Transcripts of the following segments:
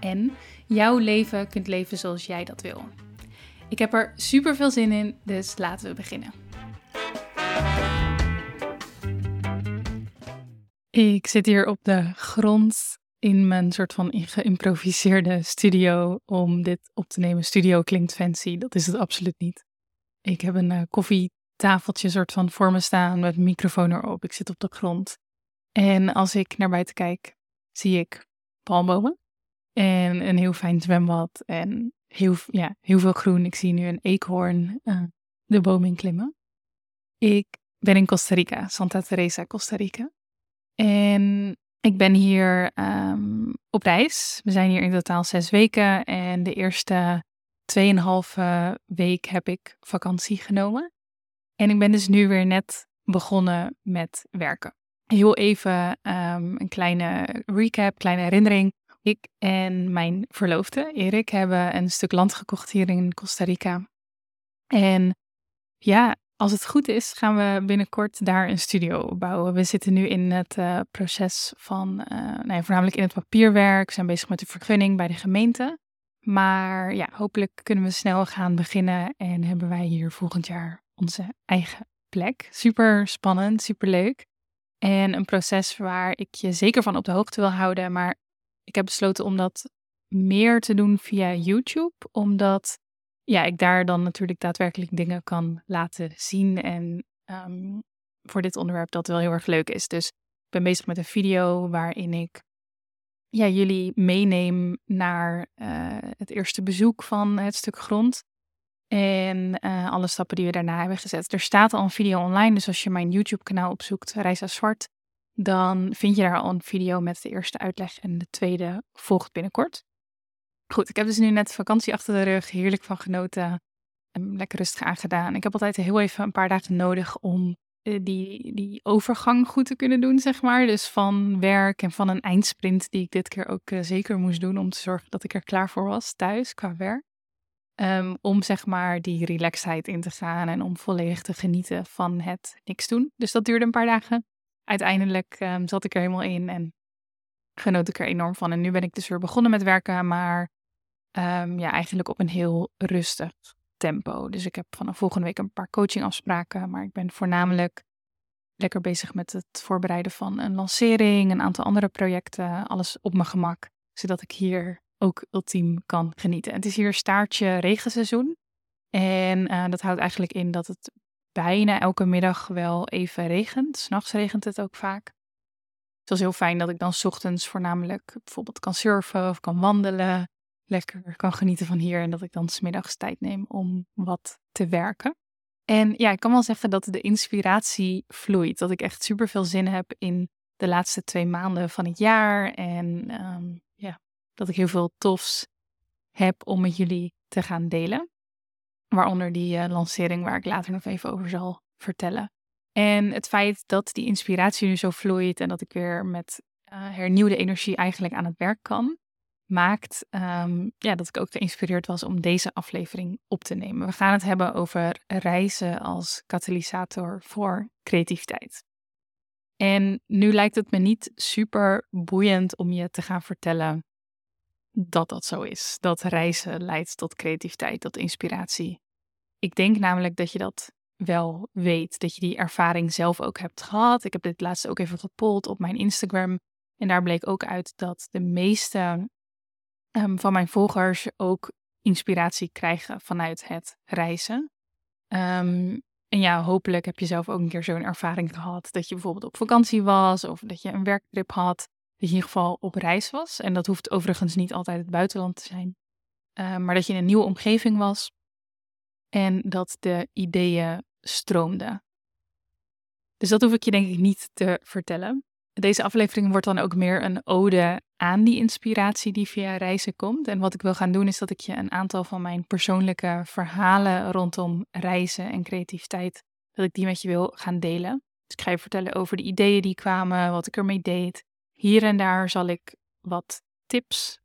en jouw leven kunt leven zoals jij dat wil. Ik heb er super veel zin in, dus laten we beginnen. Ik zit hier op de grond in mijn soort van geïmproviseerde studio om dit op te nemen. Studio klinkt fancy, dat is het absoluut niet. Ik heb een uh, koffietafeltje soort van voor me staan met een microfoon erop. Ik zit op de grond. En als ik naar buiten kijk, zie ik palmbomen en een heel fijn zwembad en heel, ja, heel veel groen. Ik zie nu een eekhoorn uh, de boom in klimmen. Ik ben in Costa Rica, Santa Teresa, Costa Rica. En ik ben hier um, op reis. We zijn hier in totaal zes weken. En de eerste tweeënhalve week heb ik vakantie genomen. En ik ben dus nu weer net begonnen met werken. Heel even um, een kleine recap, kleine herinnering. Ik en mijn verloofde, Erik, hebben een stuk land gekocht hier in Costa Rica. En ja, als het goed is, gaan we binnenkort daar een studio bouwen. We zitten nu in het uh, proces van, uh, nou ja, voornamelijk in het papierwerk. We zijn bezig met de vergunning bij de gemeente. Maar ja, hopelijk kunnen we snel gaan beginnen en hebben wij hier volgend jaar onze eigen plek. Super spannend, super leuk. En een proces waar ik je zeker van op de hoogte wil houden. Maar ik heb besloten om dat meer te doen via YouTube, omdat ja, ik daar dan natuurlijk daadwerkelijk dingen kan laten zien. En um, voor dit onderwerp dat wel heel erg leuk is. Dus ik ben bezig met een video waarin ik ja, jullie meeneem naar uh, het eerste bezoek van het stuk grond. En uh, alle stappen die we daarna hebben gezet. Er staat al een video online, dus als je mijn YouTube-kanaal opzoekt, Reisa Zwart, dan vind je daar al een video met de eerste uitleg en de tweede volgt binnenkort. Goed, ik heb dus nu net vakantie achter de rug, heerlijk van genoten. En lekker rustig aangedaan. Ik heb altijd heel even een paar dagen nodig om eh, die, die overgang goed te kunnen doen, zeg maar. Dus van werk en van een eindsprint die ik dit keer ook uh, zeker moest doen om te zorgen dat ik er klaar voor was thuis qua werk. Um, om zeg maar die relaxedheid in te gaan en om volledig te genieten van het niks doen. Dus dat duurde een paar dagen. Uiteindelijk um, zat ik er helemaal in en genoot ik er enorm van. En nu ben ik dus weer begonnen met werken, maar um, ja, eigenlijk op een heel rustig tempo. Dus ik heb vanaf volgende week een paar coachingafspraken, maar ik ben voornamelijk lekker bezig met het voorbereiden van een lancering, een aantal andere projecten, alles op mijn gemak, zodat ik hier ook ultiem kan genieten. Het is hier staartje regenseizoen en uh, dat houdt eigenlijk in dat het bijna elke middag wel even regent. S'nachts regent het ook vaak. Het was heel fijn dat ik dan ochtends voornamelijk bijvoorbeeld kan surfen of kan wandelen lekker kan genieten van hier en dat ik dan smiddags tijd neem om wat te werken. En ja, ik kan wel zeggen dat de inspiratie vloeit. Dat ik echt super veel zin heb in de laatste twee maanden van het jaar. En um, ja, dat ik heel veel tofs heb om met jullie te gaan delen. Waaronder die uh, lancering waar ik later nog even over zal vertellen. En het feit dat die inspiratie nu zo vloeit en dat ik weer met uh, hernieuwde energie eigenlijk aan het werk kan, maakt um, ja, dat ik ook geïnspireerd was om deze aflevering op te nemen. We gaan het hebben over reizen als katalysator voor creativiteit. En nu lijkt het me niet super boeiend om je te gaan vertellen dat dat zo is. Dat reizen leidt tot creativiteit, tot inspiratie. Ik denk namelijk dat je dat wel weet, dat je die ervaring zelf ook hebt gehad. Ik heb dit laatst ook even gepold op mijn Instagram. En daar bleek ook uit dat de meeste um, van mijn volgers ook inspiratie krijgen vanuit het reizen. Um, en ja, hopelijk heb je zelf ook een keer zo'n ervaring gehad dat je bijvoorbeeld op vakantie was of dat je een werktrip had, dat je in ieder geval op reis was. En dat hoeft overigens niet altijd het buitenland te zijn, uh, maar dat je in een nieuwe omgeving was en dat de ideeën stroomden. Dus dat hoef ik je denk ik niet te vertellen. Deze aflevering wordt dan ook meer een ode aan die inspiratie die via reizen komt. En wat ik wil gaan doen is dat ik je een aantal van mijn persoonlijke verhalen rondom reizen en creativiteit, dat ik die met je wil gaan delen. Dus ik ga je vertellen over de ideeën die kwamen, wat ik ermee deed. Hier en daar zal ik wat tips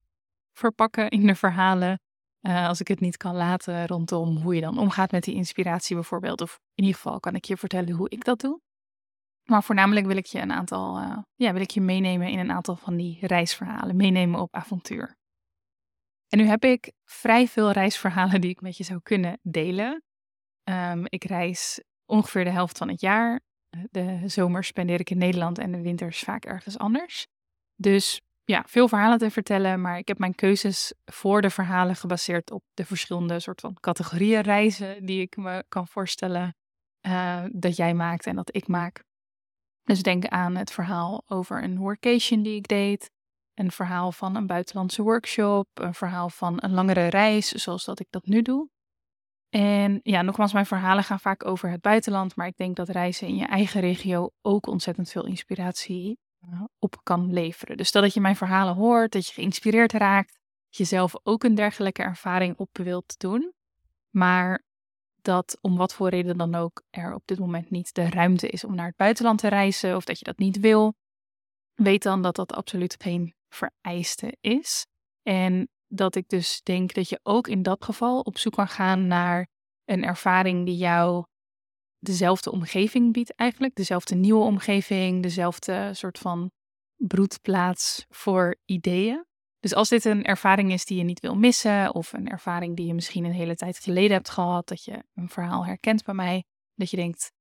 verpakken in de verhalen. Uh, als ik het niet kan laten rondom hoe je dan omgaat met die inspiratie bijvoorbeeld. Of in ieder geval kan ik je vertellen hoe ik dat doe. Maar voornamelijk wil ik je een aantal, uh, ja, wil ik je meenemen in een aantal van die reisverhalen, meenemen op avontuur. En nu heb ik vrij veel reisverhalen die ik met je zou kunnen delen. Um, ik reis ongeveer de helft van het jaar. De zomer spendeer ik in Nederland en de winters vaak ergens anders. Dus ja, veel verhalen te vertellen, maar ik heb mijn keuzes voor de verhalen gebaseerd op de verschillende soort van categorieën reizen die ik me kan voorstellen uh, dat jij maakt en dat ik maak. Dus denk aan het verhaal over een workation die ik deed, een verhaal van een buitenlandse workshop, een verhaal van een langere reis, zoals dat ik dat nu doe. En ja, nogmaals, mijn verhalen gaan vaak over het buitenland, maar ik denk dat reizen in je eigen regio ook ontzettend veel inspiratie eh, op kan leveren. Dus stel dat je mijn verhalen hoort, dat je geïnspireerd raakt, dat je zelf ook een dergelijke ervaring op wilt doen, maar dat om wat voor reden dan ook er op dit moment niet de ruimte is om naar het buitenland te reizen of dat je dat niet wil, weet dan dat dat absoluut geen vereiste is. En dat ik dus denk dat je ook in dat geval op zoek kan gaan naar een ervaring die jou dezelfde omgeving biedt eigenlijk, dezelfde nieuwe omgeving, dezelfde soort van broedplaats voor ideeën. Dus als dit een ervaring is die je niet wil missen, of een ervaring die je misschien een hele tijd geleden hebt gehad, dat je een verhaal herkent bij mij, dat je denkt,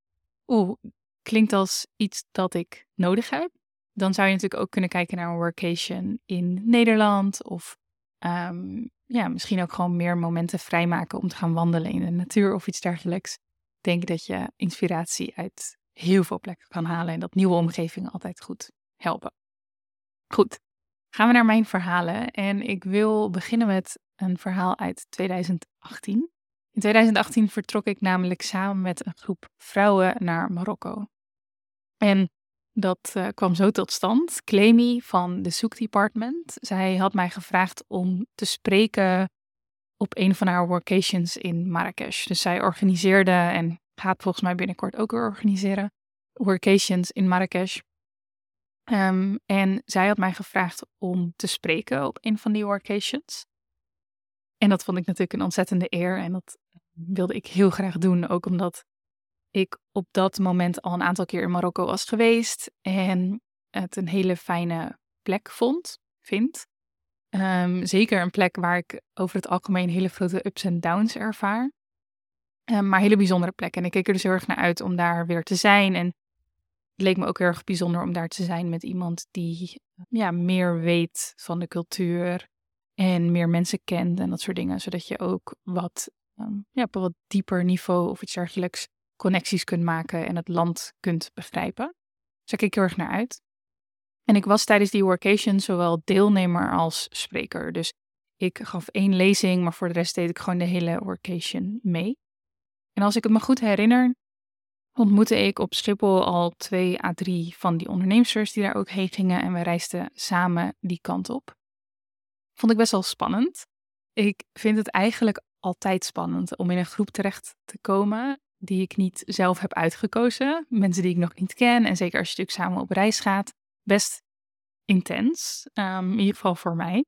oeh, klinkt als iets dat ik nodig heb, dan zou je natuurlijk ook kunnen kijken naar een workation in Nederland, of um, ja, misschien ook gewoon meer momenten vrijmaken om te gaan wandelen in de natuur of iets dergelijks. Ik denk dat je inspiratie uit heel veel plekken kan halen en dat nieuwe omgevingen altijd goed helpen. Goed, gaan we naar mijn verhalen. En ik wil beginnen met een verhaal uit 2018. In 2018 vertrok ik namelijk samen met een groep vrouwen naar Marokko. En dat uh, kwam zo tot stand. Clemi van de Soek Department. Zij had mij gevraagd om te spreken op een van haar workations in Marrakesh. Dus zij organiseerde en gaat volgens mij binnenkort ook weer organiseren workations in Marrakesh. Um, en zij had mij gevraagd om te spreken op een van die workations. En dat vond ik natuurlijk een ontzettende eer en dat wilde ik heel graag doen, ook omdat ik op dat moment al een aantal keer in Marokko was geweest en het een hele fijne plek vond, vind. Um, zeker een plek waar ik over het algemeen hele grote ups en downs ervaar. Um, maar hele bijzondere plek. En ik keek er dus heel erg naar uit om daar weer te zijn. En het leek me ook heel erg bijzonder om daar te zijn met iemand die ja, meer weet van de cultuur en meer mensen kent en dat soort dingen. Zodat je ook wat, um, ja, op een wat dieper niveau of iets dergelijks connecties kunt maken en het land kunt begrijpen. Dus daar keek ik heel erg naar uit. En ik was tijdens die workation zowel deelnemer als spreker. Dus ik gaf één lezing, maar voor de rest deed ik gewoon de hele workation mee. En als ik het me goed herinner, ontmoette ik op Schiphol al twee à drie van die ondernemers die daar ook heen gingen en we reisden samen die kant op. Vond ik best wel spannend. Ik vind het eigenlijk altijd spannend om in een groep terecht te komen die ik niet zelf heb uitgekozen. Mensen die ik nog niet ken. En zeker als je natuurlijk samen op reis gaat. Best intens. Um, in ieder geval voor mij.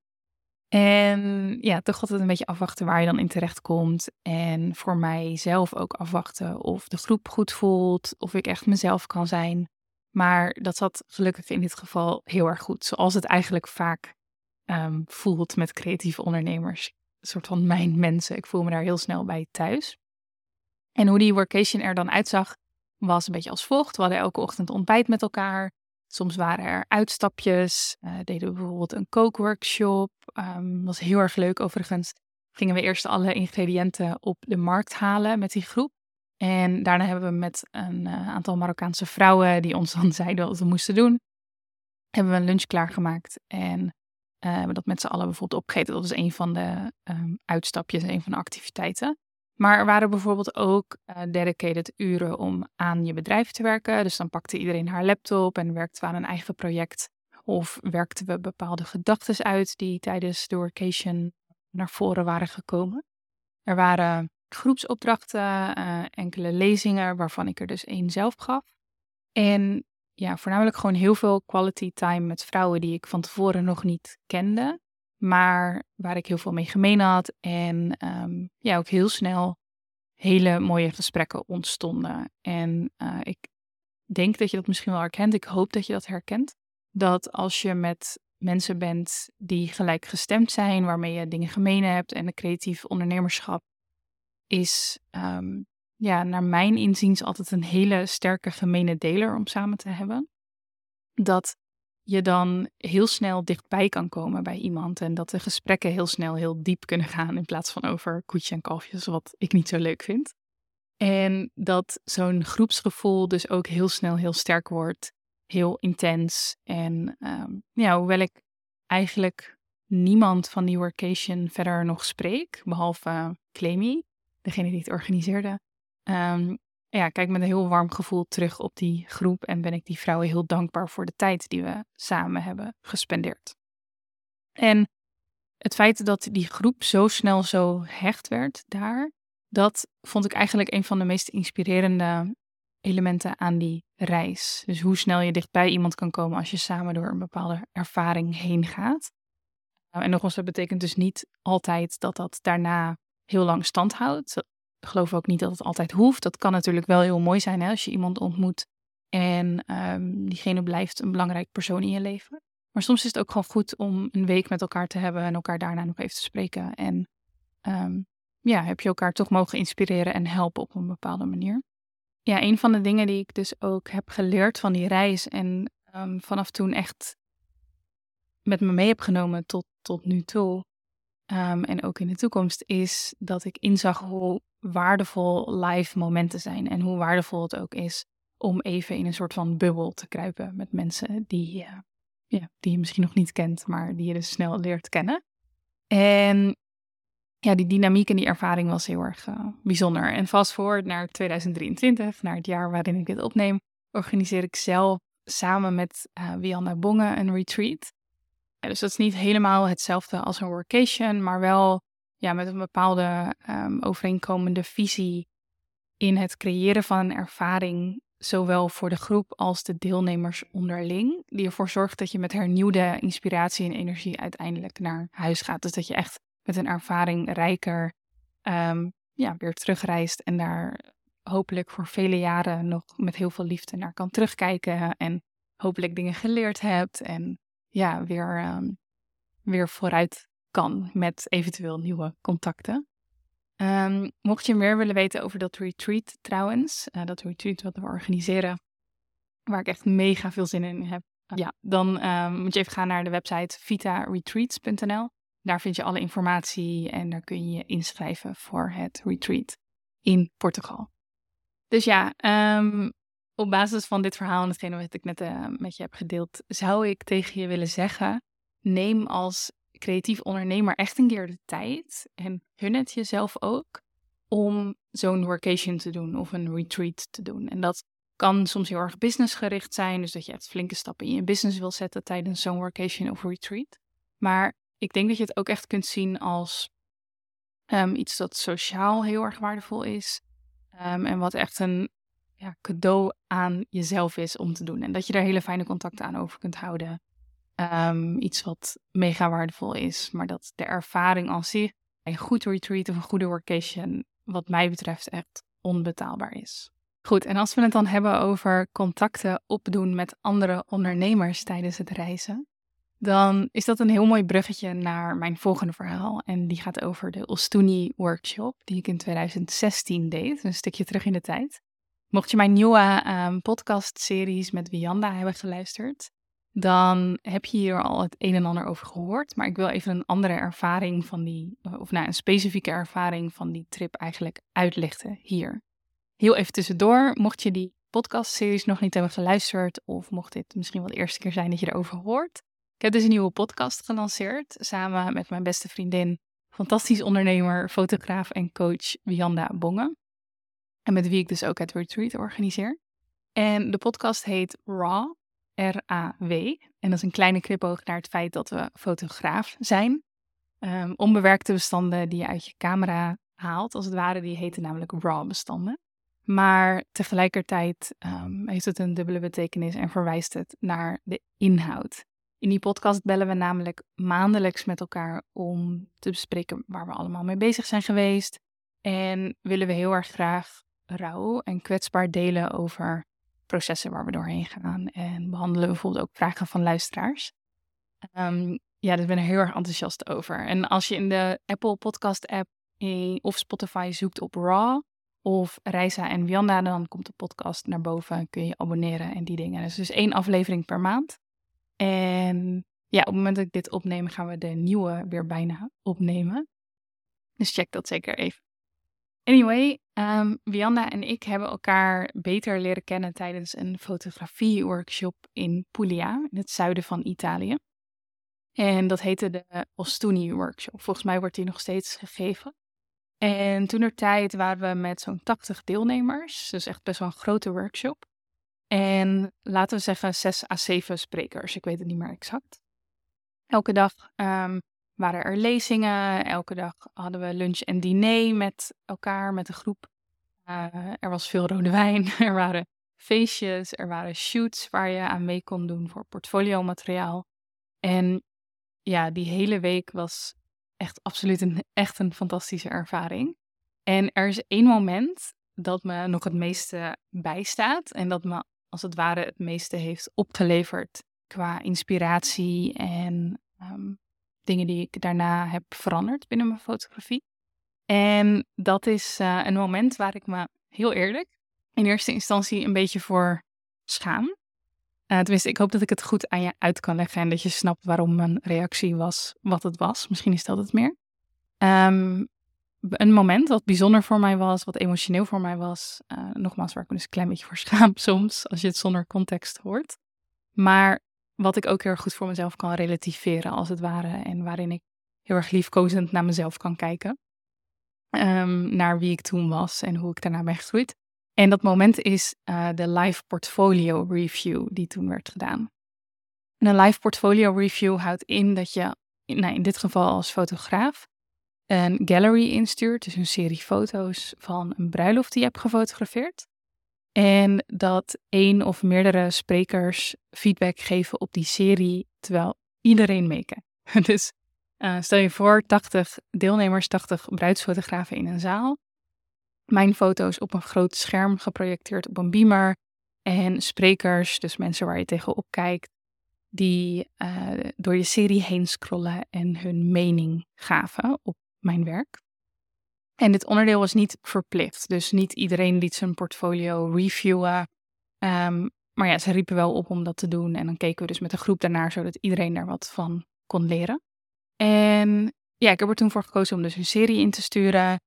En ja, toch altijd een beetje afwachten waar je dan in terecht komt. En voor mijzelf ook afwachten of de groep goed voelt. Of ik echt mezelf kan zijn. Maar dat zat gelukkig in dit geval heel erg goed. Zoals het eigenlijk vaak um, voelt met creatieve ondernemers. Een soort van mijn mensen. Ik voel me daar heel snel bij thuis. En hoe die workation er dan uitzag, was een beetje als volgt. We hadden elke ochtend ontbijt met elkaar. Soms waren er uitstapjes. Uh, deden we bijvoorbeeld een kookworkshop. Um, was heel erg leuk overigens. Gingen we eerst alle ingrediënten op de markt halen met die groep. En daarna hebben we met een uh, aantal Marokkaanse vrouwen die ons dan zeiden wat we moesten doen, hebben we een lunch klaargemaakt. En uh, hebben dat met z'n allen bijvoorbeeld opgegeten. Dat was een van de um, uitstapjes, een van de activiteiten. Maar er waren bijvoorbeeld ook uh, dedicated uren om aan je bedrijf te werken. Dus dan pakte iedereen haar laptop en werkte aan een eigen project Of werkten we bepaalde gedachten uit die tijdens de workation naar voren waren gekomen. Er waren groepsopdrachten, uh, enkele lezingen, waarvan ik er dus één zelf gaf. En ja, voornamelijk gewoon heel veel quality time met vrouwen die ik van tevoren nog niet kende, maar waar ik heel veel mee gemeen had. En um, ja, ook heel snel hele mooie gesprekken ontstonden. En uh, ik denk dat je dat misschien wel herkent. Ik hoop dat je dat herkent. Dat als je met mensen bent die gelijkgestemd zijn, waarmee je dingen gemeen hebt en de creatief ondernemerschap is, um, ja, naar mijn inziens altijd een hele sterke gemene deler om samen te hebben. Dat je dan heel snel dichtbij kan komen bij iemand en dat de gesprekken heel snel heel diep kunnen gaan in plaats van over koetje en kalfjes, wat ik niet zo leuk vind. En dat zo'n groepsgevoel dus ook heel snel heel sterk wordt, heel intens. En um, ja, hoewel ik eigenlijk niemand van die workation verder nog spreek, behalve Clemy, degene die het organiseerde, um, ja, kijk met een heel warm gevoel terug op die groep en ben ik die vrouwen heel dankbaar voor de tijd die we samen hebben gespendeerd. En het feit dat die groep zo snel zo hecht werd daar, dat vond ik eigenlijk een van de meest inspirerende elementen aan die reis. Dus hoe snel je dichtbij iemand kan komen als je samen door een bepaalde ervaring heen gaat. Nou, en nogmaals, dat betekent dus niet altijd dat dat daarna heel lang stand houdt. Geloof ook niet dat het altijd hoeft. Dat kan natuurlijk wel heel mooi zijn hè, als je iemand ontmoet en um, diegene blijft een belangrijk persoon in je leven. Maar soms is het ook gewoon goed om een week met elkaar te hebben en elkaar daarna nog even te spreken. En um, ja, heb je elkaar toch mogen inspireren en helpen op een bepaalde manier. Ja, een van de dingen die ik dus ook heb geleerd van die reis en um, vanaf toen echt met me mee heb genomen tot, tot nu toe, um, en ook in de toekomst, is dat ik inzag hoe waardevol live momenten zijn en hoe waardevol het ook is om even in een soort van bubbel te kruipen met mensen die, ja, die je misschien nog niet kent, maar die je dus snel leert kennen. En ja, die dynamiek en die ervaring was heel erg uh, bijzonder. En vast voor naar 2023, naar het jaar waarin ik dit opneem, organiseer ik zelf samen met uh, Wianna Bongen een retreat. Dus dat is niet helemaal hetzelfde als een workation, maar wel ja, met een bepaalde um, overeenkomende visie in het creëren van een ervaring, zowel voor de groep als de deelnemers onderling, die ervoor zorgt dat je met hernieuwde inspiratie en energie uiteindelijk naar huis gaat. Dus dat je echt met een ervaring rijker um, ja, weer terugreist en daar hopelijk voor vele jaren nog met heel veel liefde naar kan terugkijken en hopelijk dingen geleerd hebt en ja, weer, um, weer vooruit kan met eventueel nieuwe contacten. Um, mocht je meer willen weten over dat retreat trouwens, uh, dat retreat wat we organiseren, waar ik echt mega veel zin in heb, uh, ja, dan um, moet je even gaan naar de website vitaretreats.nl. Daar vind je alle informatie en daar kun je je inschrijven voor het retreat in Portugal. Dus ja, um, op basis van dit verhaal en hetgene wat ik net uh, met je heb gedeeld, zou ik tegen je willen zeggen: neem als creatief ondernemer echt een keer de tijd en hun het jezelf ook om zo'n workation te doen of een retreat te doen. En dat kan soms heel erg businessgericht zijn, dus dat je echt flinke stappen in je business wil zetten tijdens zo'n workation of retreat. Maar ik denk dat je het ook echt kunt zien als um, iets dat sociaal heel erg waardevol is. Um, en wat echt een ja, cadeau aan jezelf is om te doen. En dat je daar hele fijne contacten aan over kunt houden. Um, iets wat mega waardevol is. Maar dat de ervaring als zich, een goed retreat of een goede workation, wat mij betreft echt onbetaalbaar is. Goed, en als we het dan hebben over contacten opdoen met andere ondernemers tijdens het reizen, dan is dat een heel mooi bruggetje naar mijn volgende verhaal. En die gaat over de Ostuni Workshop, die ik in 2016 deed, een stukje terug in de tijd. Mocht je mijn nieuwe um, podcast-series met Wianda hebben geluisterd, dan heb je hier al het een en ander over gehoord. Maar ik wil even een andere ervaring van die, of nou, een specifieke ervaring van die trip eigenlijk uitlichten hier. Heel even tussendoor, mocht je die podcast-series nog niet hebben geluisterd, of mocht dit misschien wel de eerste keer zijn dat je erover hoort, ik heb dus een nieuwe podcast gelanceerd samen met mijn beste vriendin, fantastisch ondernemer, fotograaf en coach Wianda Bongen. En met wie ik dus ook het retreat organiseer. En de podcast heet Raw. R-A-W. En dat is een kleine knipoog naar het feit dat we fotograaf zijn. Um, onbewerkte bestanden die je uit je camera haalt, als het ware, die heten namelijk RAW-bestanden. Maar tegelijkertijd um, heeft het een dubbele betekenis en verwijst het naar de inhoud. In die podcast bellen we namelijk maandelijks met elkaar om te bespreken waar we allemaal mee bezig zijn geweest. En willen we heel erg graag rauw en kwetsbaar delen over processen waar we doorheen gaan. En behandelen bijvoorbeeld ook vragen van luisteraars. Um, ja, daar ben ik heel erg enthousiast over. En als je in de Apple Podcast app of Spotify zoekt op Raw of Reisa en Wianda, dan komt de podcast naar boven. Kun je je abonneren en die dingen. Dus, dus één aflevering per maand. En ja, op het moment dat ik dit opneem, gaan we de nieuwe weer bijna opnemen. Dus check dat zeker even. Anyway, um, en ik hebben elkaar beter leren kennen tijdens een fotografie-workshop in Puglia, in het zuiden van Italië. En dat heette de Ostuni Workshop. Volgens mij wordt die nog steeds gegeven. En toen er tijd waren we met zo'n 80 deelnemers, dus echt best wel een grote workshop. En laten we zeggen 6 à 7 sprekers, ik weet het niet meer exact. Elke dag um, waren er lezingen, elke dag hadden we lunch en diner met elkaar, met de groep. Uh, er was veel rode wijn, er waren feestjes, er waren shoots waar je aan mee kon doen voor portfoliomateriaal. En ja, die hele week was echt absoluut een, echt een fantastische ervaring. En er is één moment dat me nog het meeste bijstaat en dat me als het ware het meeste heeft opgeleverd qua inspiratie en ehm, dingen die ik daarna heb veranderd binnen mijn fotografie. En dat is uh, een moment waar ik me heel eerlijk in eerste instantie een beetje voor schaam. Uh, tenminste, ik hoop dat ik het goed aan je uit kan leggen en dat je snapt waarom mijn reactie was wat het was. Misschien is dat het meer. Um, een moment wat bijzonder voor mij was, wat emotioneel voor mij was. Uh, nogmaals, waar ik me dus een klein beetje voor schaam soms, als je het zonder context hoort. Maar wat ik ook heel erg goed voor mezelf kan relativeren, als het ware. En waarin ik heel erg liefkozend naar mezelf kan kijken. Um, naar wie ik toen was en hoe ik daarna ben gegroeid. En dat moment is uh, de live portfolio review die toen werd gedaan. En een live portfolio review houdt in dat je, nou in dit geval als fotograaf, een gallery instuurt, dus een serie foto's van een bruiloft die je hebt gefotografeerd. En dat één of meerdere sprekers feedback geven op die serie, terwijl iedereen meekijkt. Dus uh, stel je voor, 80 deelnemers, 80 bruidsfotografen in een zaal mijn foto's op een groot scherm geprojecteerd op een beamer. En sprekers, dus mensen waar je tegenop kijkt, die uh, door je serie heen scrollen en hun mening gaven op mijn werk. En dit onderdeel was niet verplicht, dus niet iedereen liet zijn portfolio reviewen. Um, maar ja, ze riepen wel op om dat te doen. En dan keken we dus met de groep daarnaar, zodat iedereen daar wat van kon leren. En ja, ik heb er toen voor gekozen om dus een serie in te sturen.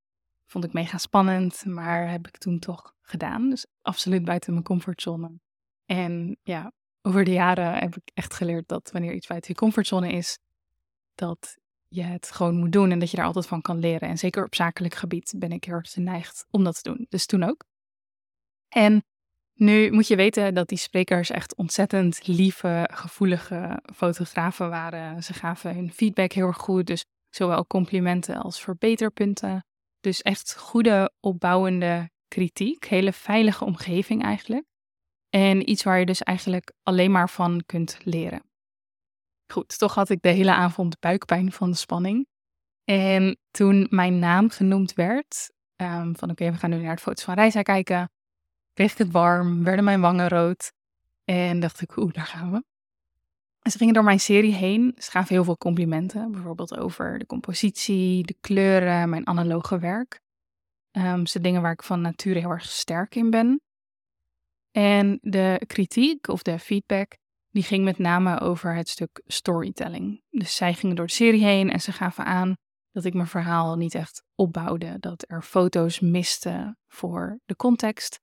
Vond ik mega spannend, maar heb ik toen toch gedaan. Dus absoluut buiten mijn comfortzone. En ja, over de jaren heb ik echt geleerd dat wanneer iets buiten je comfortzone is, dat je het gewoon moet doen en dat je daar altijd van kan leren. En zeker op zakelijk gebied ben ik heel erg geneigd om dat te doen. Dus toen ook. En nu moet je weten dat die sprekers echt ontzettend lieve, gevoelige fotografen waren. Ze gaven hun feedback heel erg goed. Dus zowel complimenten als verbeterpunten. Dus echt goede, opbouwende kritiek. Hele veilige omgeving eigenlijk. En iets waar je dus eigenlijk alleen maar van kunt leren. Goed, toch had ik de hele avond buikpijn van de spanning. En toen mijn naam genoemd werd, um, van oké, we gaan nu naar de foto's van Reisa kijken, kreeg ik het warm, werden mijn wangen rood. En dacht ik, oeh, daar gaan we. En ze gingen door mijn serie heen. Ze gaven heel veel complimenten. Bijvoorbeeld over de compositie, de kleuren, mijn analoge werk. Um, ze dingen waar ik van nature heel erg sterk in ben. En de kritiek of de feedback, die ging met name over het stuk storytelling. Dus zij gingen door de serie heen en ze gaven aan dat ik mijn verhaal niet echt opbouwde. Dat er foto's misten voor de context.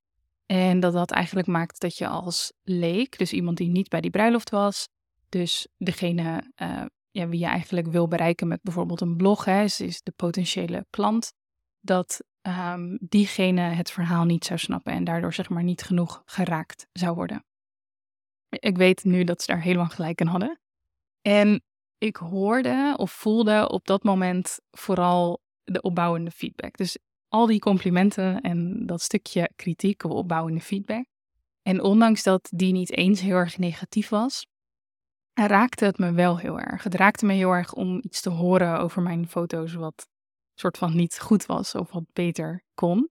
En dat dat eigenlijk maakt dat je als leek, dus iemand die niet bij die bruiloft was, dus degene uh, ja, wie je eigenlijk wil bereiken met bijvoorbeeld een blog, hè, is, de potentiële klant, dat um, diegene het verhaal niet zou snappen en daardoor zeg maar niet genoeg geraakt zou worden. Ik weet nu dat ze daar helemaal gelijk in hadden. En ik hoorde of voelde op dat moment vooral de opbouwende feedback. Dus al die complimenten en dat stukje kritiek of opbouwende feedback. En ondanks dat die niet eens heel erg negatief was, raakte het me wel heel erg. Het raakte me heel erg om iets te horen over mijn foto's wat soort van niet goed was of wat beter kon.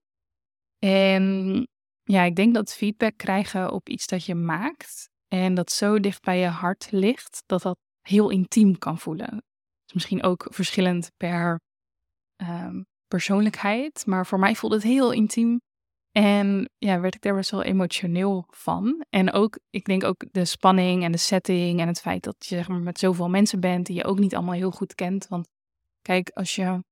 En ja, ik denk dat feedback krijgen op iets dat je maakt en dat zo dicht bij je hart ligt, dat dat heel intiem kan voelen. Is misschien ook verschillend per ehm, persoonlijkheid, maar voor mij voelde het heel intiem. En ja, werd ik daar best wel emotioneel van. En ook, ik denk ook de spanning en de setting en het feit dat je zeg maar, met zoveel mensen bent die je ook niet allemaal heel goed kent. Want kijk, als je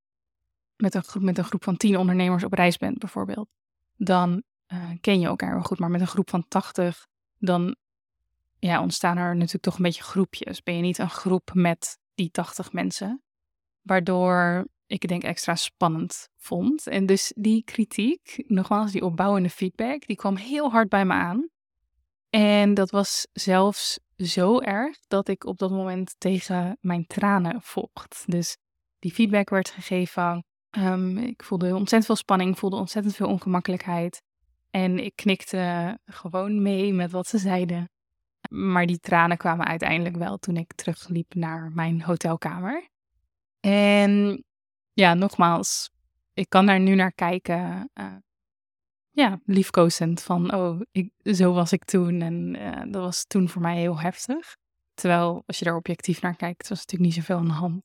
met een, groep, met een groep van tien ondernemers op reis bent bijvoorbeeld, dan uh, ken je elkaar wel goed. Maar met een groep van 80, dan ja, ontstaan er natuurlijk toch een beetje groepjes. Ben je niet een groep met die 80 mensen. Waardoor ik het denk extra spannend vond. En dus die kritiek, nogmaals, die opbouwende feedback, die kwam heel hard bij me aan. En dat was zelfs zo erg dat ik op dat moment tegen mijn tranen vocht. Dus die feedback werd gegeven. Um, ik voelde ontzettend veel spanning, voelde ontzettend veel ongemakkelijkheid. En ik knikte gewoon mee met wat ze zeiden. Maar die tranen kwamen uiteindelijk wel toen ik terugliep naar mijn hotelkamer. En ja, nogmaals, ik kan daar nu naar kijken. Uh, ja, liefkozend van, oh, ik, zo was ik toen. En uh, dat was toen voor mij heel heftig. Terwijl, als je daar objectief naar kijkt, was natuurlijk niet zoveel aan de hand.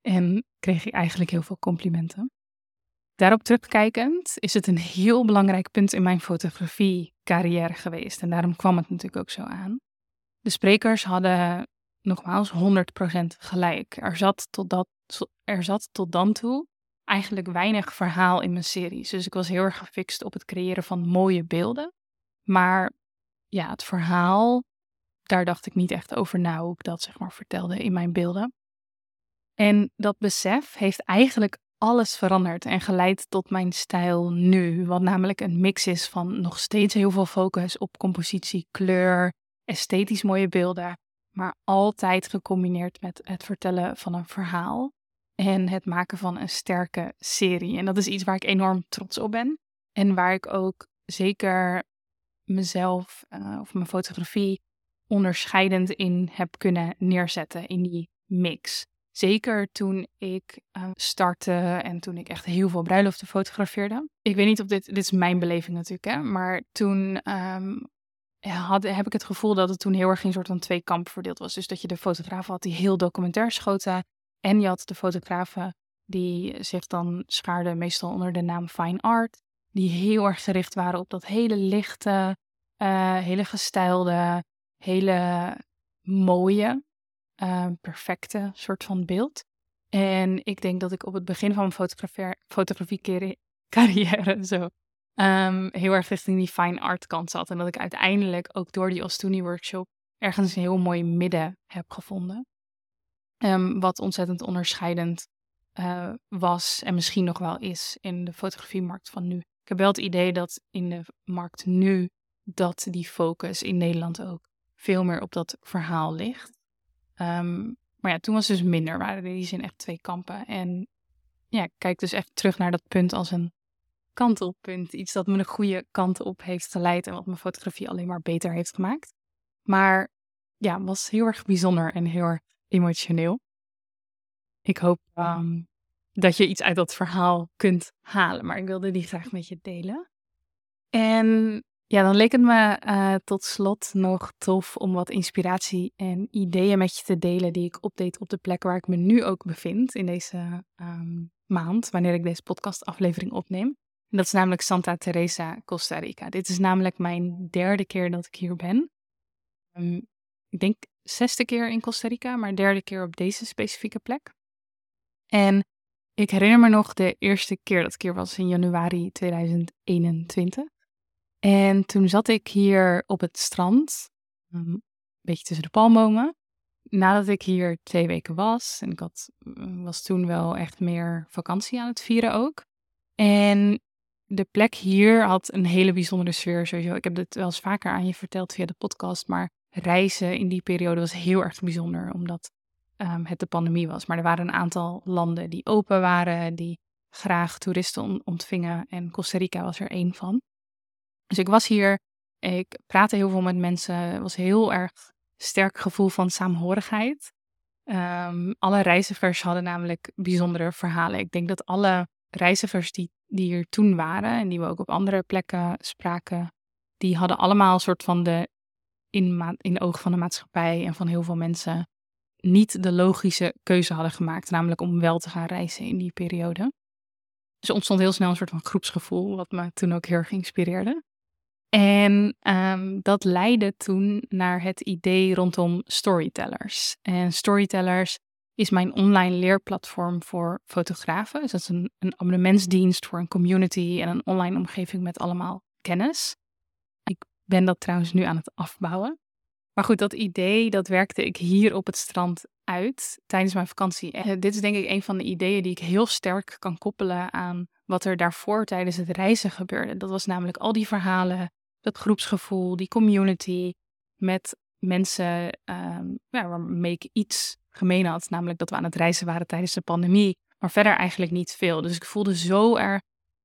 En kreeg ik eigenlijk heel veel complimenten. Daarop terugkijkend is het een heel belangrijk punt in mijn fotografie-carrière geweest. En daarom kwam het natuurlijk ook zo aan. De sprekers hadden nogmaals 100% gelijk. Er zat, tot dat, er zat tot dan toe eigenlijk weinig verhaal in mijn series. Dus ik was heel erg gefixt op het creëren van mooie beelden. Maar ja, het verhaal, daar dacht ik niet echt over na hoe ik dat zeg maar vertelde in mijn beelden. En dat besef heeft eigenlijk alles veranderd en geleid tot mijn stijl nu. Wat namelijk een mix is van nog steeds heel veel focus op compositie, kleur, esthetisch mooie beelden, maar altijd gecombineerd met het vertellen van een verhaal en het maken van een sterke serie. En dat is iets waar ik enorm trots op ben en waar ik ook zeker mezelf uh, of mijn fotografie onderscheidend in heb kunnen neerzetten in die mix. Zeker toen ik uh, startte en toen ik echt heel veel bruiloften fotografeerde. Ik weet niet of dit, dit is mijn beleving natuurlijk, hè, maar toen um, heb ik het gevoel dat het toen heel erg in een soort van twee kampen verdeeld was. Dus dat je de fotografen had die heel documentair schoten. En je had de fotografen die zich dan schaarden meestal onder de naam fine art. Die heel erg gericht waren op dat hele lichte, uh, hele gestijlde, hele mooie, uh, perfecte soort van beeld. En ik denk dat ik op het begin van mijn fotografie carrière zo um, heel erg richting die fine art kant zat. En dat ik uiteindelijk ook door die Ostuni workshop ergens een heel mooi midden heb gevonden. Um, wat ontzettend onderscheidend uh, was en misschien nog wel is in de fotografiemarkt van nu. Ik heb wel het idee dat in de markt nu dat die focus in Nederland ook veel meer op dat verhaal ligt. Um, maar ja, toen was het dus minder. Waren er in die zin echt twee kampen. En ja, ik kijk dus echt terug naar dat punt als een kantelpunt. Iets dat me een goede kant op heeft geleid en wat mijn fotografie alleen maar beter heeft gemaakt. Maar ja, was heel erg bijzonder en heel erg emotioneel. Ik hoop um, dat je iets uit dat verhaal kunt halen, maar ik wilde die graag met je delen. En ja, dan leek het me uh, tot slot nog tof om wat inspiratie en ideeën met je te delen die ik opdeed op de plek waar ik me nu ook bevind in deze um, maand, wanneer ik deze podcastaflevering opneem. En dat is namelijk Santa Teresa, Costa Rica. Dit is namelijk mijn derde keer dat ik hier ben. Um, ik denk zesde keer in Costa Rica, maar derde keer op deze specifieke plek. En ik herinner me nog de eerste keer dat ik hier was in januari 2021. En toen zat ik hier op het strand, ehm, een beetje tussen de palmbomen. Nadat ik hier twee weken was, en ik had, was toen wel echt meer vakantie aan het vieren ook. En de plek hier had een hele bijzondere sfeer sowieso. Ik heb dit wel eens vaker aan je verteld via de podcast, maar reizen in die periode was heel erg bijzonder, omdat um, het de pandemie was. Maar er waren een aantal landen die open waren, die graag toeristen ontvingen. En Costa Rica was er één van. Dus ik was hier, ik praatte heel veel met mensen, het was heel erg sterk gevoel van saamhorigheid. Um, alle reizigers hadden namelijk bijzondere verhalen. Ik denk dat alle reizigers die, die hier toen waren en die we ook op andere plekken spraken, die hadden allemaal een soort van de in, in oog van de maatschappij en van heel veel mensen niet de logische keuze hadden gemaakt, namelijk om wel te gaan reizen in die periode. Dus er ontstond heel snel een soort van groepsgevoel, wat me toen ook heel erg inspireerde. En um, dat leidde toen naar het idee rondom storytellers. En storytellers is mijn online leerplatform voor fotografen. Dus dat is een, een abonnementsdienst voor een community en een online omgeving met allemaal kennis. Ik ben dat trouwens nu aan het afbouwen. Maar goed, dat idee, dat werkte ik hier op het strand uit tijdens mijn vakantie. En dit is denk ik een van de ideeën die ik heel sterk kan koppelen aan wat er daarvoor tijdens het reizen gebeurde. Dat was namelijk al die verhalen, dat groepsgevoel, die community met mensen um, ja, waarmee ik iets gemeen had. Namelijk dat we aan het reizen waren tijdens de pandemie, maar verder eigenlijk niet veel. Dus ik voelde zo erg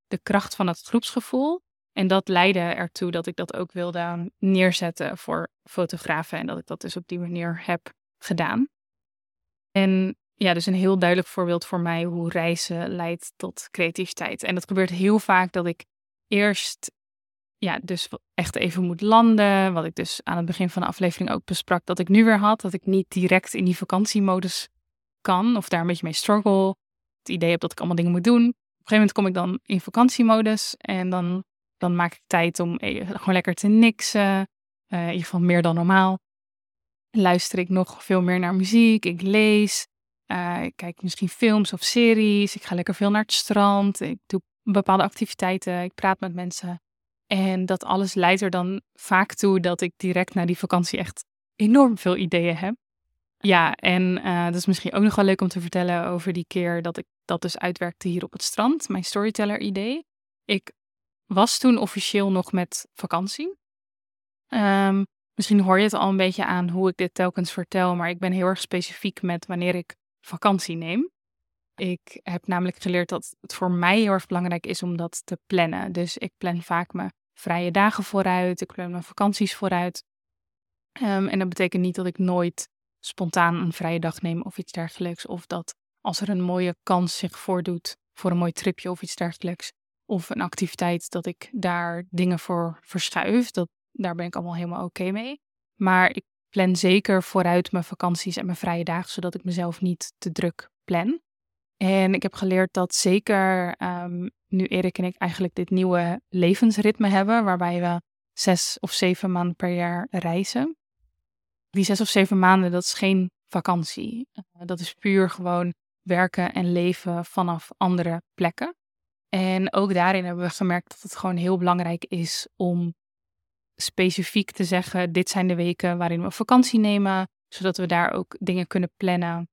de kracht van het groepsgevoel. En dat leidde ertoe dat ik dat ook wilde neerzetten voor fotografen. En dat ik dat dus op die manier heb gedaan. En ja, dus een heel duidelijk voorbeeld voor mij hoe reizen leidt tot creativiteit. En dat gebeurt heel vaak dat ik eerst, ja, dus echt even moet landen. Wat ik dus aan het begin van de aflevering ook besprak, dat ik nu weer had. Dat ik niet direct in die vakantiemodus kan of daar een beetje mee struggle. Het idee heb dat ik allemaal dingen moet doen. Op een gegeven moment kom ik dan in vakantiemodus en dan dan maak ik tijd om gewoon lekker te niksen. Uh, in ieder geval meer dan normaal. Luister ik nog veel meer naar muziek. Ik lees. Uh, ik kijk misschien films of series. Ik ga lekker veel naar het strand. Ik doe bepaalde activiteiten. Ik praat met mensen. En dat alles leidt er dan vaak toe dat ik direct na die vakantie echt enorm veel ideeën heb. Ja, en uh, dat is misschien ook nog wel leuk om te vertellen over die keer dat ik dat dus uitwerkte hier op het strand. Mijn storyteller-idee. Ik was toen officieel nog met vakantie. Um, misschien hoor je het al een beetje aan hoe ik dit telkens vertel, maar ik ben heel erg specifiek met wanneer ik vakantie neem. Ik heb namelijk geleerd dat het voor mij heel erg belangrijk is om dat te plannen. Dus ik plan vaak mijn vrije dagen vooruit, ik plan mijn vakanties vooruit. Um, en dat betekent niet dat ik nooit spontaan een vrije dag neem of iets dergelijks. Of dat als er een mooie kans zich voordoet voor een mooi tripje of iets dergelijks, of een activiteit dat ik daar dingen voor verschuif. Dat, daar ben ik allemaal helemaal oké mee. Maar ik plan zeker vooruit mijn vakanties en mijn vrije dagen, zodat ik mezelf niet te druk plan. En ik heb geleerd dat zeker um, nu Erik en ik eigenlijk dit nieuwe levensritme hebben, waarbij we zes of zeven maanden per jaar reizen. Die zes of zeven maanden, dat is geen vakantie. Uh, dat is puur gewoon werken en leven vanaf andere plekken. En ook daarin hebben we gemerkt dat het gewoon heel belangrijk is om specifiek te zeggen: dit zijn de weken waarin we vakantie nemen, zodat we daar ook dingen kunnen plannen.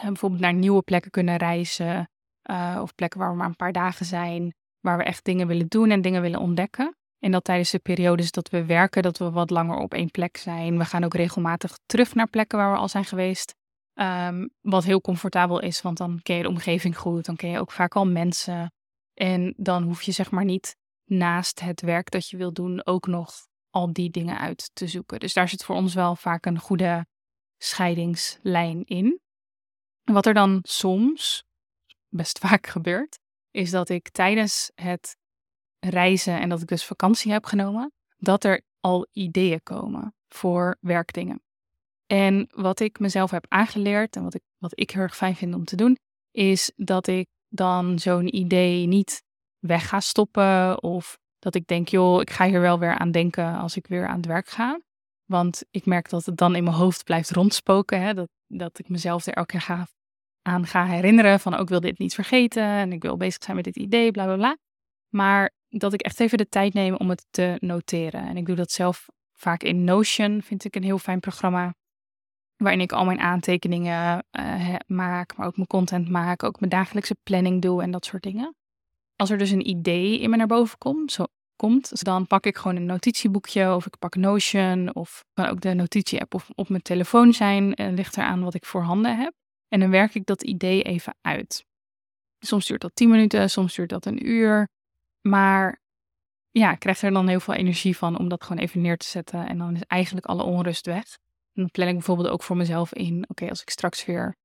En bijvoorbeeld naar nieuwe plekken kunnen reizen, uh, of plekken waar we maar een paar dagen zijn, waar we echt dingen willen doen en dingen willen ontdekken. En dat tijdens de periodes dat we werken, dat we wat langer op één plek zijn. We gaan ook regelmatig terug naar plekken waar we al zijn geweest. Um, wat heel comfortabel is, want dan ken je de omgeving goed. Dan ken je ook vaak al mensen. En dan hoef je zeg maar niet naast het werk dat je wil doen ook nog al die dingen uit te zoeken. Dus daar zit voor ons wel vaak een goede scheidingslijn in. Wat er dan soms, best vaak gebeurt, is dat ik tijdens het reizen en dat ik dus vakantie heb genomen, dat er al ideeën komen voor werkdingen. En wat ik mezelf heb aangeleerd en wat ik, wat ik heel erg fijn vind om te doen, is dat ik dan zo'n idee niet weg ga stoppen. Of dat ik denk, joh, ik ga hier wel weer aan denken als ik weer aan het werk ga. Want ik merk dat het dan in mijn hoofd blijft rondspoken. Hè? Dat, dat ik mezelf er elke keer ga, aan ga herinneren van, ook oh, wil dit niet vergeten. En ik wil bezig zijn met dit idee, bla bla bla. Maar dat ik echt even de tijd neem om het te noteren. En ik doe dat zelf vaak in Notion, vind ik een heel fijn programma waarin ik al mijn aantekeningen uh, maak, maar ook mijn content maak, ook mijn dagelijkse planning doe en dat soort dingen. Als er dus een idee in me naar boven komt, zo, komt. Dan pak ik gewoon een notitieboekje of ik pak Notion of kan ook de notitie-app op, op mijn telefoon zijn. Uh, ligt eraan wat ik voorhanden heb. En dan werk ik dat idee even uit. Soms duurt dat 10 minuten, soms duurt dat een uur. Maar ja, ik krijg er dan heel veel energie van om dat gewoon even neer te zetten. En dan is eigenlijk alle onrust weg. En dan plan ik bijvoorbeeld ook voor mezelf in, oké, als ik straks weer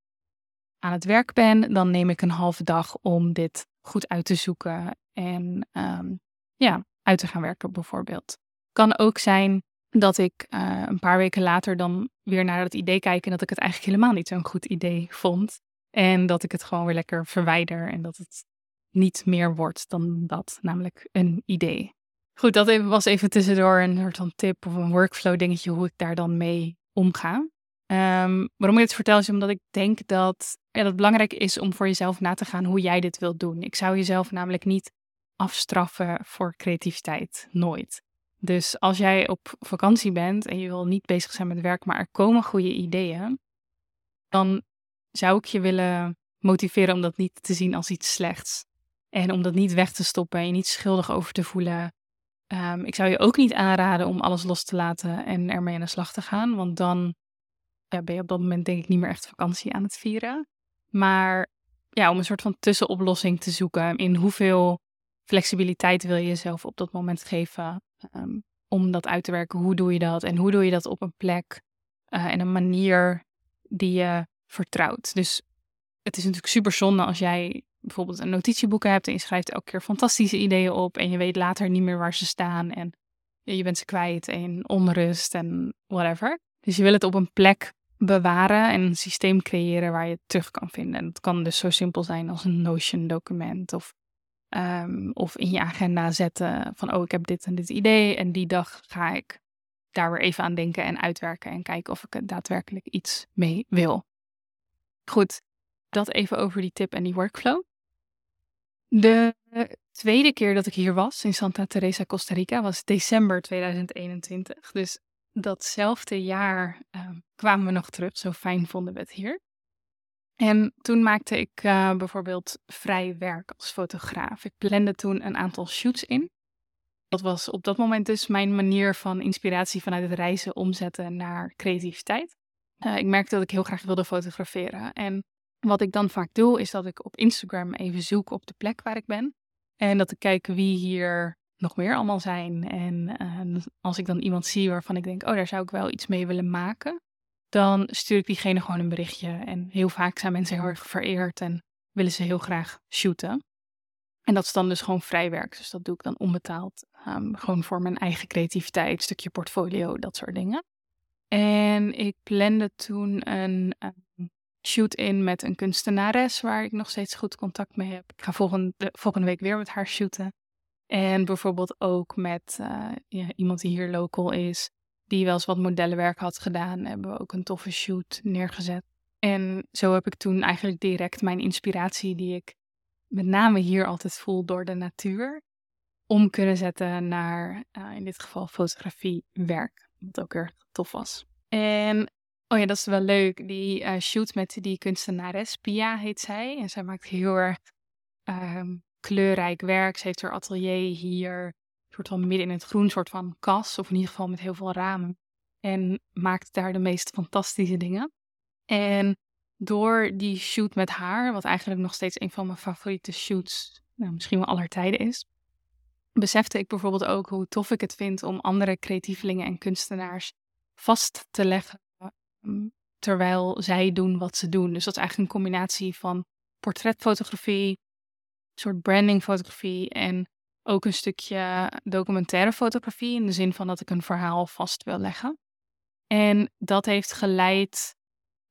aan het werk ben, dan neem ik een halve dag om dit goed uit te zoeken en ehm, ja, uit te gaan werken bijvoorbeeld. Kan ook zijn dat ik uh, een paar weken later dan weer naar het idee kijk en dat ik het eigenlijk helemaal niet zo'n goed idee vond. En dat ik het gewoon weer lekker verwijder en dat het niet meer wordt dan dat, namelijk een idee. Goed, dat was even tussendoor een soort van tip of een workflow dingetje hoe ik daar dan mee omga. Um, waarom ik het vertel is omdat ik denk dat, ja, dat het belangrijk is om voor jezelf na te gaan hoe jij dit wilt doen. Ik zou jezelf namelijk niet afstraffen voor creativiteit. Nooit. Dus als jij op vakantie bent en je wil niet bezig zijn met werk, maar er komen goede ideeën, dan zou ik je willen motiveren om dat niet te zien als iets slechts. En om dat niet weg te stoppen en je niet schuldig over te voelen. Um, ik zou je ook niet aanraden om alles los te laten en ermee aan de slag te gaan, want dan ben je op dat moment denk ik niet meer echt vakantie aan het vieren. Maar ja, om een soort van tussenoplossing te zoeken in hoeveel flexibiliteit wil je jezelf op dat moment geven um, om dat uit te werken. Hoe doe je dat en hoe doe je dat op een plek uh, en een manier die je vertrouwt. Dus het is natuurlijk super zonde als jij bijvoorbeeld een notitieboek hebt en je schrijft elke keer fantastische ideeën op en je weet later niet meer waar ze staan en je bent ze kwijt en onrust en whatever. Dus je wil het op een plek bewaren en een systeem creëren waar je het terug kan vinden. En dat kan dus zo simpel zijn als een Notion-document of, um, of in je agenda zetten van, oh, ik heb dit en dit idee en die dag ga ik daar weer even aan denken en uitwerken en kijken of ik er daadwerkelijk iets mee wil. Goed, dat even over die tip en die workflow. De tweede keer dat ik hier was in Santa Teresa, Costa Rica, was december 2021. Dus datzelfde jaar uh, kwamen we nog terug. Zo fijn vonden we het hier. En toen maakte ik uh, bijvoorbeeld vrij werk als fotograaf. Ik plande toen een aantal shoots in. Dat was op dat moment dus mijn manier van inspiratie vanuit het reizen omzetten naar creativiteit. Uh, ik merkte dat ik heel graag wilde fotograferen. En wat ik dan vaak doe, is dat ik op Instagram even zoek op de plek waar ik ben. En dat ik kijk wie hier nog meer allemaal zijn. En uh, als ik dan iemand zie waarvan ik denk, oh, daar zou ik wel iets mee willen maken, dan stuur ik diegene gewoon een berichtje. En heel vaak zijn mensen heel erg vereerd en willen ze heel graag shooten. En dat is dan dus gewoon vrijwerk. Dus dat doe ik dan onbetaald. Um, gewoon voor mijn eigen creativiteit, stukje portfolio, dat soort dingen. En ik plande toen een um, shoot in met een kunstenares waar ik nog steeds goed contact mee heb. Ik ga volgende, volgende week weer met haar shooten. En bijvoorbeeld ook met uh, ja, iemand die hier local is, die wel eens wat modellenwerk had gedaan, hebben we ook een toffe shoot neergezet. En zo heb ik toen eigenlijk direct mijn inspiratie, die ik met name hier altijd voel door de natuur, om kunnen zetten naar uh, in dit geval fotografie werk. Wat ook erg tof was. En oh ja, dat is wel leuk. Die uh, shoot met die kunstenares, Pia heet zij. En zij maakt heel erg um, kleurrijk werk. Ze heeft haar atelier hier, soort van midden in het groen, soort van kas, of in ieder geval met heel veel ramen. En maakt daar de meest fantastische dingen. En door die shoot met haar, wat eigenlijk nog steeds een van mijn favoriete shoots, nou, misschien wel aller tijden is, besefte ik bijvoorbeeld ook hoe tof ik het vind om andere creatievelingen en kunstenaars vast te leggen mm, terwijl zij doen wat ze doen. Dus dat is eigenlijk een combinatie van portretfotografie, soort brandingfotografie en ook een stukje documentaire fotografie in de zin van dat ik een verhaal vast wil leggen. En dat heeft geleid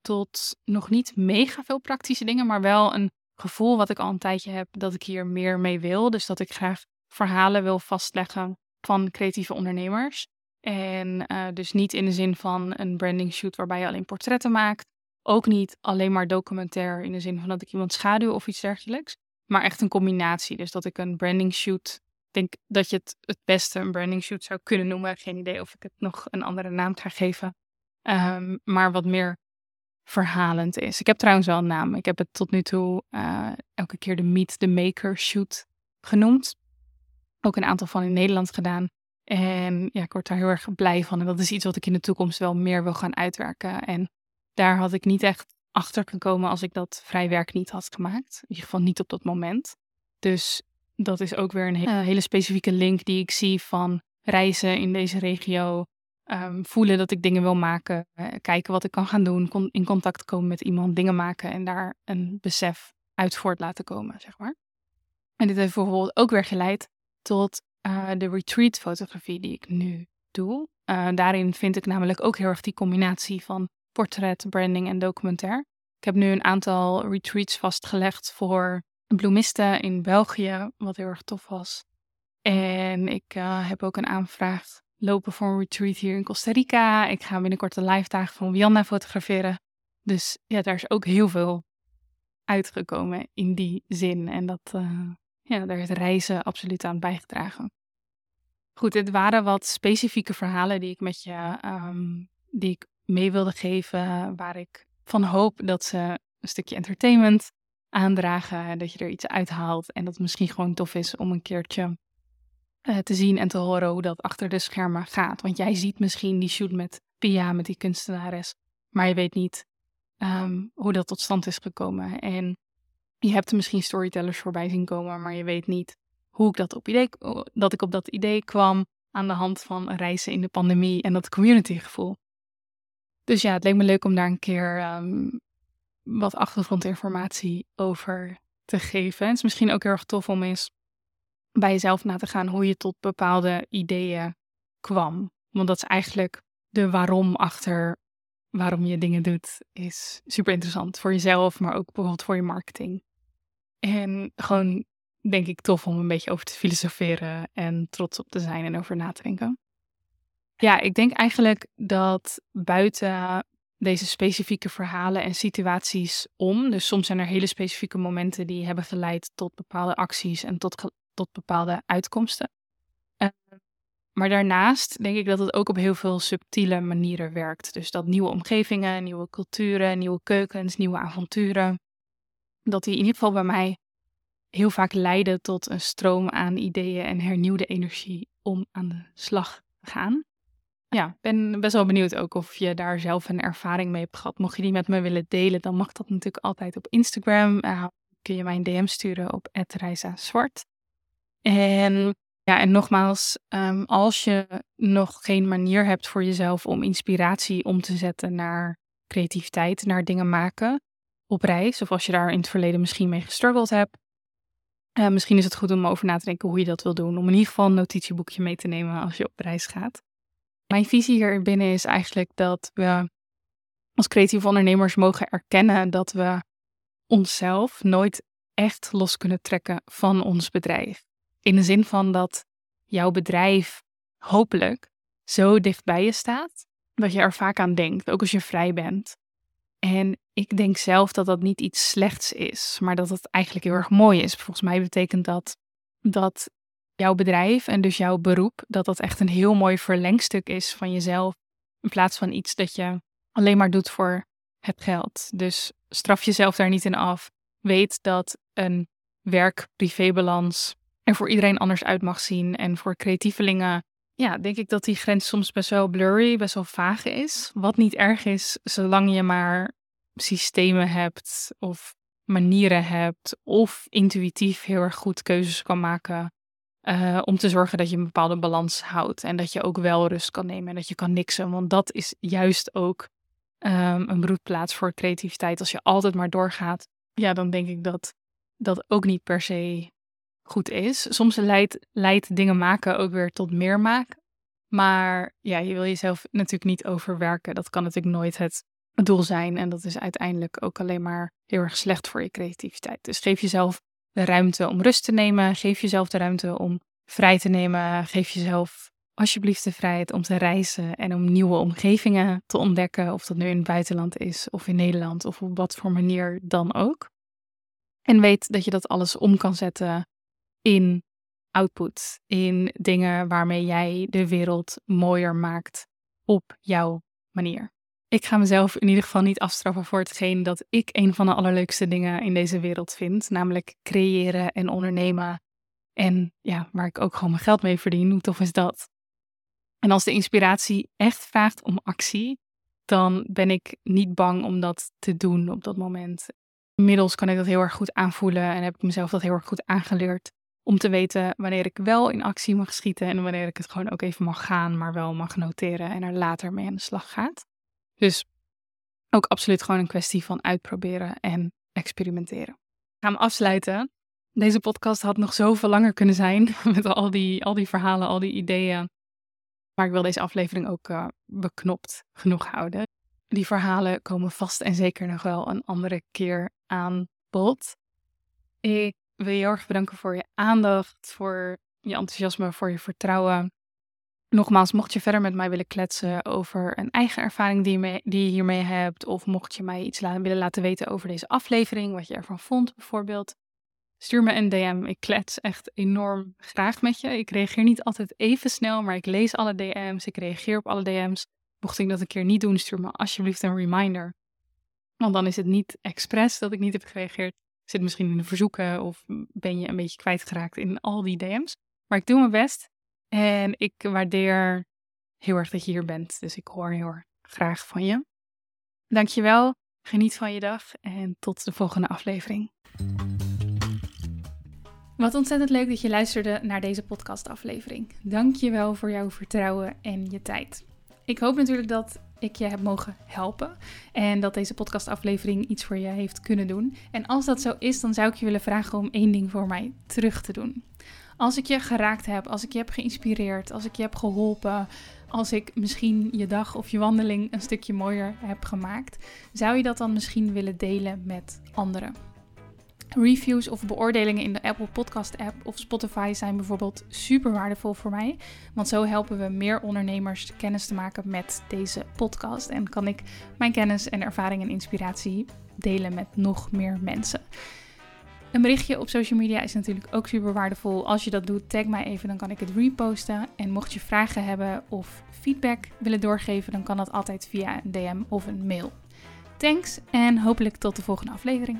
tot nog niet mega veel praktische dingen, maar wel een gevoel wat ik al een tijdje heb dat ik hier meer mee wil. Dus dat ik graag verhalen wil vastleggen van creatieve ondernemers. En uh, dus niet in de zin van een branding shoot waarbij je alleen portretten maakt. Ook niet alleen maar documentair in de zin van dat ik iemand schaduw of iets dergelijks. Maar echt een combinatie. Dus dat ik een branding shoot. Denk dat je het het beste een branding shoot zou kunnen noemen. Geen idee of ik het nog een andere naam ga geven. Um, maar wat meer verhalend is. Ik heb trouwens wel een naam. Ik heb het tot nu toe uh, elke keer de Meet the Maker shoot genoemd. ook een aantal van in Nederland gedaan. En ja, ik word daar heel erg blij van. En dat is iets wat ik in de toekomst wel meer wil gaan uitwerken. En daar had ik niet echt achter gekomen als ik dat vrij werk niet had gemaakt. In ieder geval niet op dat moment. Dus dat is ook weer een hele specifieke link die ik zie van reizen in deze regio. Ehm, voelen dat ik dingen wil maken. Eh, kijken wat ik kan gaan doen. in contact komen met iemand, dingen maken en daar een besef uit voort laten komen, zeg maar. En dit heeft bijvoorbeeld ook weer geleid tot uh, de retreat fotografie die ik nu doe. Uh, daarin vind ik namelijk ook heel erg die combinatie van portret, branding en documentaire. Ik heb nu een aantal retreats vastgelegd voor bloemisten in België, wat heel erg tof was. En ik uh, heb ook een aanvraag lopen voor een retreat hier in Costa Rica. Ik ga binnenkort de live dagen van Wianna fotograferen. Dus ja, daar is ook heel veel uitgekomen in die zin. En dat, uh, ja, daar heeft reizen absoluut aan bijgedragen. Goed, dit waren wat specifieke verhalen die ik met je, um, die ik mee wilde geven, waar ik van hoop dat ze een stukje entertainment aandragen, dat je er iets uithaalt en dat het misschien gewoon tof is om een keertje uh, te zien en te horen hoe dat achter de schermen gaat. Want jij ziet misschien die shoot met Pia, met die kunstenares, maar je weet niet um, hoe dat tot stand is gekomen. En je hebt er misschien storytellers voorbij zien komen, maar je weet niet hoe ik dat, op idee, dat ik op dat idee kwam aan de hand van reizen in de pandemie en dat communitygevoel. Dus ja, het leek me leuk om daar een keer um, wat achtergrondinformatie over te geven. Het is misschien ook heel erg tof om eens bij jezelf na te gaan hoe je tot bepaalde ideeën kwam. Want dat is eigenlijk de waarom achter waarom je dingen doet, is super interessant voor jezelf, maar ook bijvoorbeeld voor je marketing. En gewoon, denk ik, tof om een beetje over te filosoferen en trots op te zijn en over na te denken. Ja, ik denk eigenlijk dat buiten deze specifieke verhalen en situaties om, dus soms zijn er hele specifieke momenten die hebben geleid tot bepaalde acties en tot, tot bepaalde uitkomsten. Uh, maar daarnaast denk ik dat het ook op heel veel subtiele manieren werkt. Dus dat nieuwe omgevingen, nieuwe culturen, nieuwe keukens, nieuwe avonturen, dat die in ieder geval bij mij heel vaak leiden tot een stroom aan ideeën en hernieuwde energie om aan de slag te gaan. Ja, ben best wel benieuwd ook of je daar zelf een ervaring mee hebt gehad. Mocht je die met me willen delen, dan mag dat natuurlijk altijd op Instagram. Uh, kun je mij een DM sturen op @reisa_zwart. En ja, en nogmaals, ehm, als je nog geen manier hebt voor jezelf om inspiratie om te zetten naar creativiteit, naar dingen maken op reis, of als je daar in het verleden misschien mee gestruggeld hebt, uh, misschien is het goed om over na te denken hoe je dat wil doen. Om in ieder geval een notitieboekje mee te nemen als je op reis gaat. Mijn visie hier binnen is eigenlijk dat we als creatieve ondernemers mogen erkennen dat we onszelf nooit echt los kunnen trekken van ons bedrijf. In de zin van dat jouw bedrijf hopelijk zo dicht bij je staat dat je er vaak aan denkt, ook als je vrij bent. En ik denk zelf dat dat niet iets slechts is, maar dat het eigenlijk heel erg mooi is. Volgens mij betekent dat dat jouw bedrijf en dus jouw beroep, dat dat echt een heel mooi verlengstuk is van jezelf, in plaats van iets dat je alleen maar doet voor het geld. Dus straf jezelf daar niet in af. Weet dat een werk-privébalans er voor iedereen anders uit mag zien. En voor creatievelingen, ja, denk ik dat die grens soms best wel blurry, best wel vaag is. Wat niet erg is, zolang je maar systemen hebt of manieren hebt of intuïtief heel erg goed keuzes kan maken uh, om te zorgen dat je een bepaalde balans houdt en dat je ook wel rust kan nemen en dat je kan niksen. Want dat is juist ook um, een broedplaats voor creativiteit. Als je altijd maar doorgaat, ja, dan denk ik dat dat ook niet per se goed is. Soms leidt, leidt dingen maken ook weer tot meer maken. Maar ja, je wil jezelf natuurlijk niet overwerken. Dat kan natuurlijk nooit het doel zijn. En dat is uiteindelijk ook alleen maar heel erg slecht voor je creativiteit. Dus geef jezelf de ruimte om rust te nemen. Geef jezelf de ruimte om vrij te nemen. Geef jezelf alsjeblieft de vrijheid om te reizen en om nieuwe omgevingen te ontdekken. Of dat nu in het buitenland is of in Nederland of op wat voor manier dan ook. En weet dat je dat alles om kan zetten in output, in dingen waarmee jij de wereld mooier maakt op jouw manier. Ik ga mezelf in ieder geval niet afstraffen voor hetgeen dat ik een van de allerleukste dingen in deze wereld vind, namelijk creëren en ondernemen En ja, waar ik ook gewoon mijn geld mee verdien. Hoe tof is dat? En als de inspiratie echt vraagt om actie, dan ben ik niet bang om dat te doen op dat moment. Inmiddels kan ik dat heel erg goed aanvoelen en heb ik mezelf dat heel erg goed aangeleerd. Om te weten wanneer ik wel in actie mag schieten en wanneer ik het gewoon ook even mag gaan, maar wel mag noteren en er later mee aan de slag gaat. Dus ook absoluut gewoon een kwestie van uitproberen en experimenteren. Ik ga afsluiten. Deze podcast had nog zoveel langer kunnen zijn met al die, al die verhalen, al die ideeën. Maar ik wil deze aflevering ook uh, beknopt genoeg houden. Die verhalen komen vast en zeker nog wel een andere keer aan bod. Ik wil je heel erg bedanken voor je aandacht, voor je enthousiasme, voor je vertrouwen. Nogmaals, mocht je verder met mij willen kletsen over een eigen ervaring die je, die je hiermee hebt, of mocht je mij iets willen laten weten over deze aflevering, wat je ervan vond bijvoorbeeld, stuur me een DM. Ik klets echt enorm graag met je. Ik reageer niet altijd even snel, maar ik lees alle DM's, ik reageer op alle DM's. Mocht ik dat een keer niet doen, stuur me alsjeblieft een reminder. Want dan is het niet expres dat ik niet heb gereageerd. Zit misschien in de verzoeken of ben je een beetje kwijtgeraakt in al die DM's. Maar ik doe mijn best en ik waardeer heel erg dat je hier bent. Dus ik hoor heel graag van je. Dankjewel, geniet van je dag en tot de volgende aflevering. Wat ontzettend leuk dat je luisterde naar deze podcastaflevering. Dankjewel voor jouw vertrouwen en je tijd. Ik hoop natuurlijk dat ik je heb mogen helpen en dat deze podcastaflevering iets voor je heeft kunnen doen. En als dat zo is, dan zou ik je willen vragen om één ding voor mij terug te doen. Als ik je geraakt heb, als ik je heb geïnspireerd, als ik je heb geholpen, als ik misschien je dag of je wandeling een stukje mooier heb gemaakt, zou je dat dan misschien willen delen met anderen? Reviews of beoordelingen in de Apple Podcast app of Spotify zijn bijvoorbeeld super waardevol voor mij. Want zo helpen we meer ondernemers kennis te maken met deze podcast. En kan ik mijn kennis en ervaring en inspiratie delen met nog meer mensen. Een berichtje op social media is natuurlijk ook super waardevol. Als je dat doet, tag mij even, dan kan ik het reposten. En mocht je vragen hebben of feedback willen doorgeven, dan kan dat altijd via een DM of een mail. Thanks en hopelijk tot de volgende aflevering.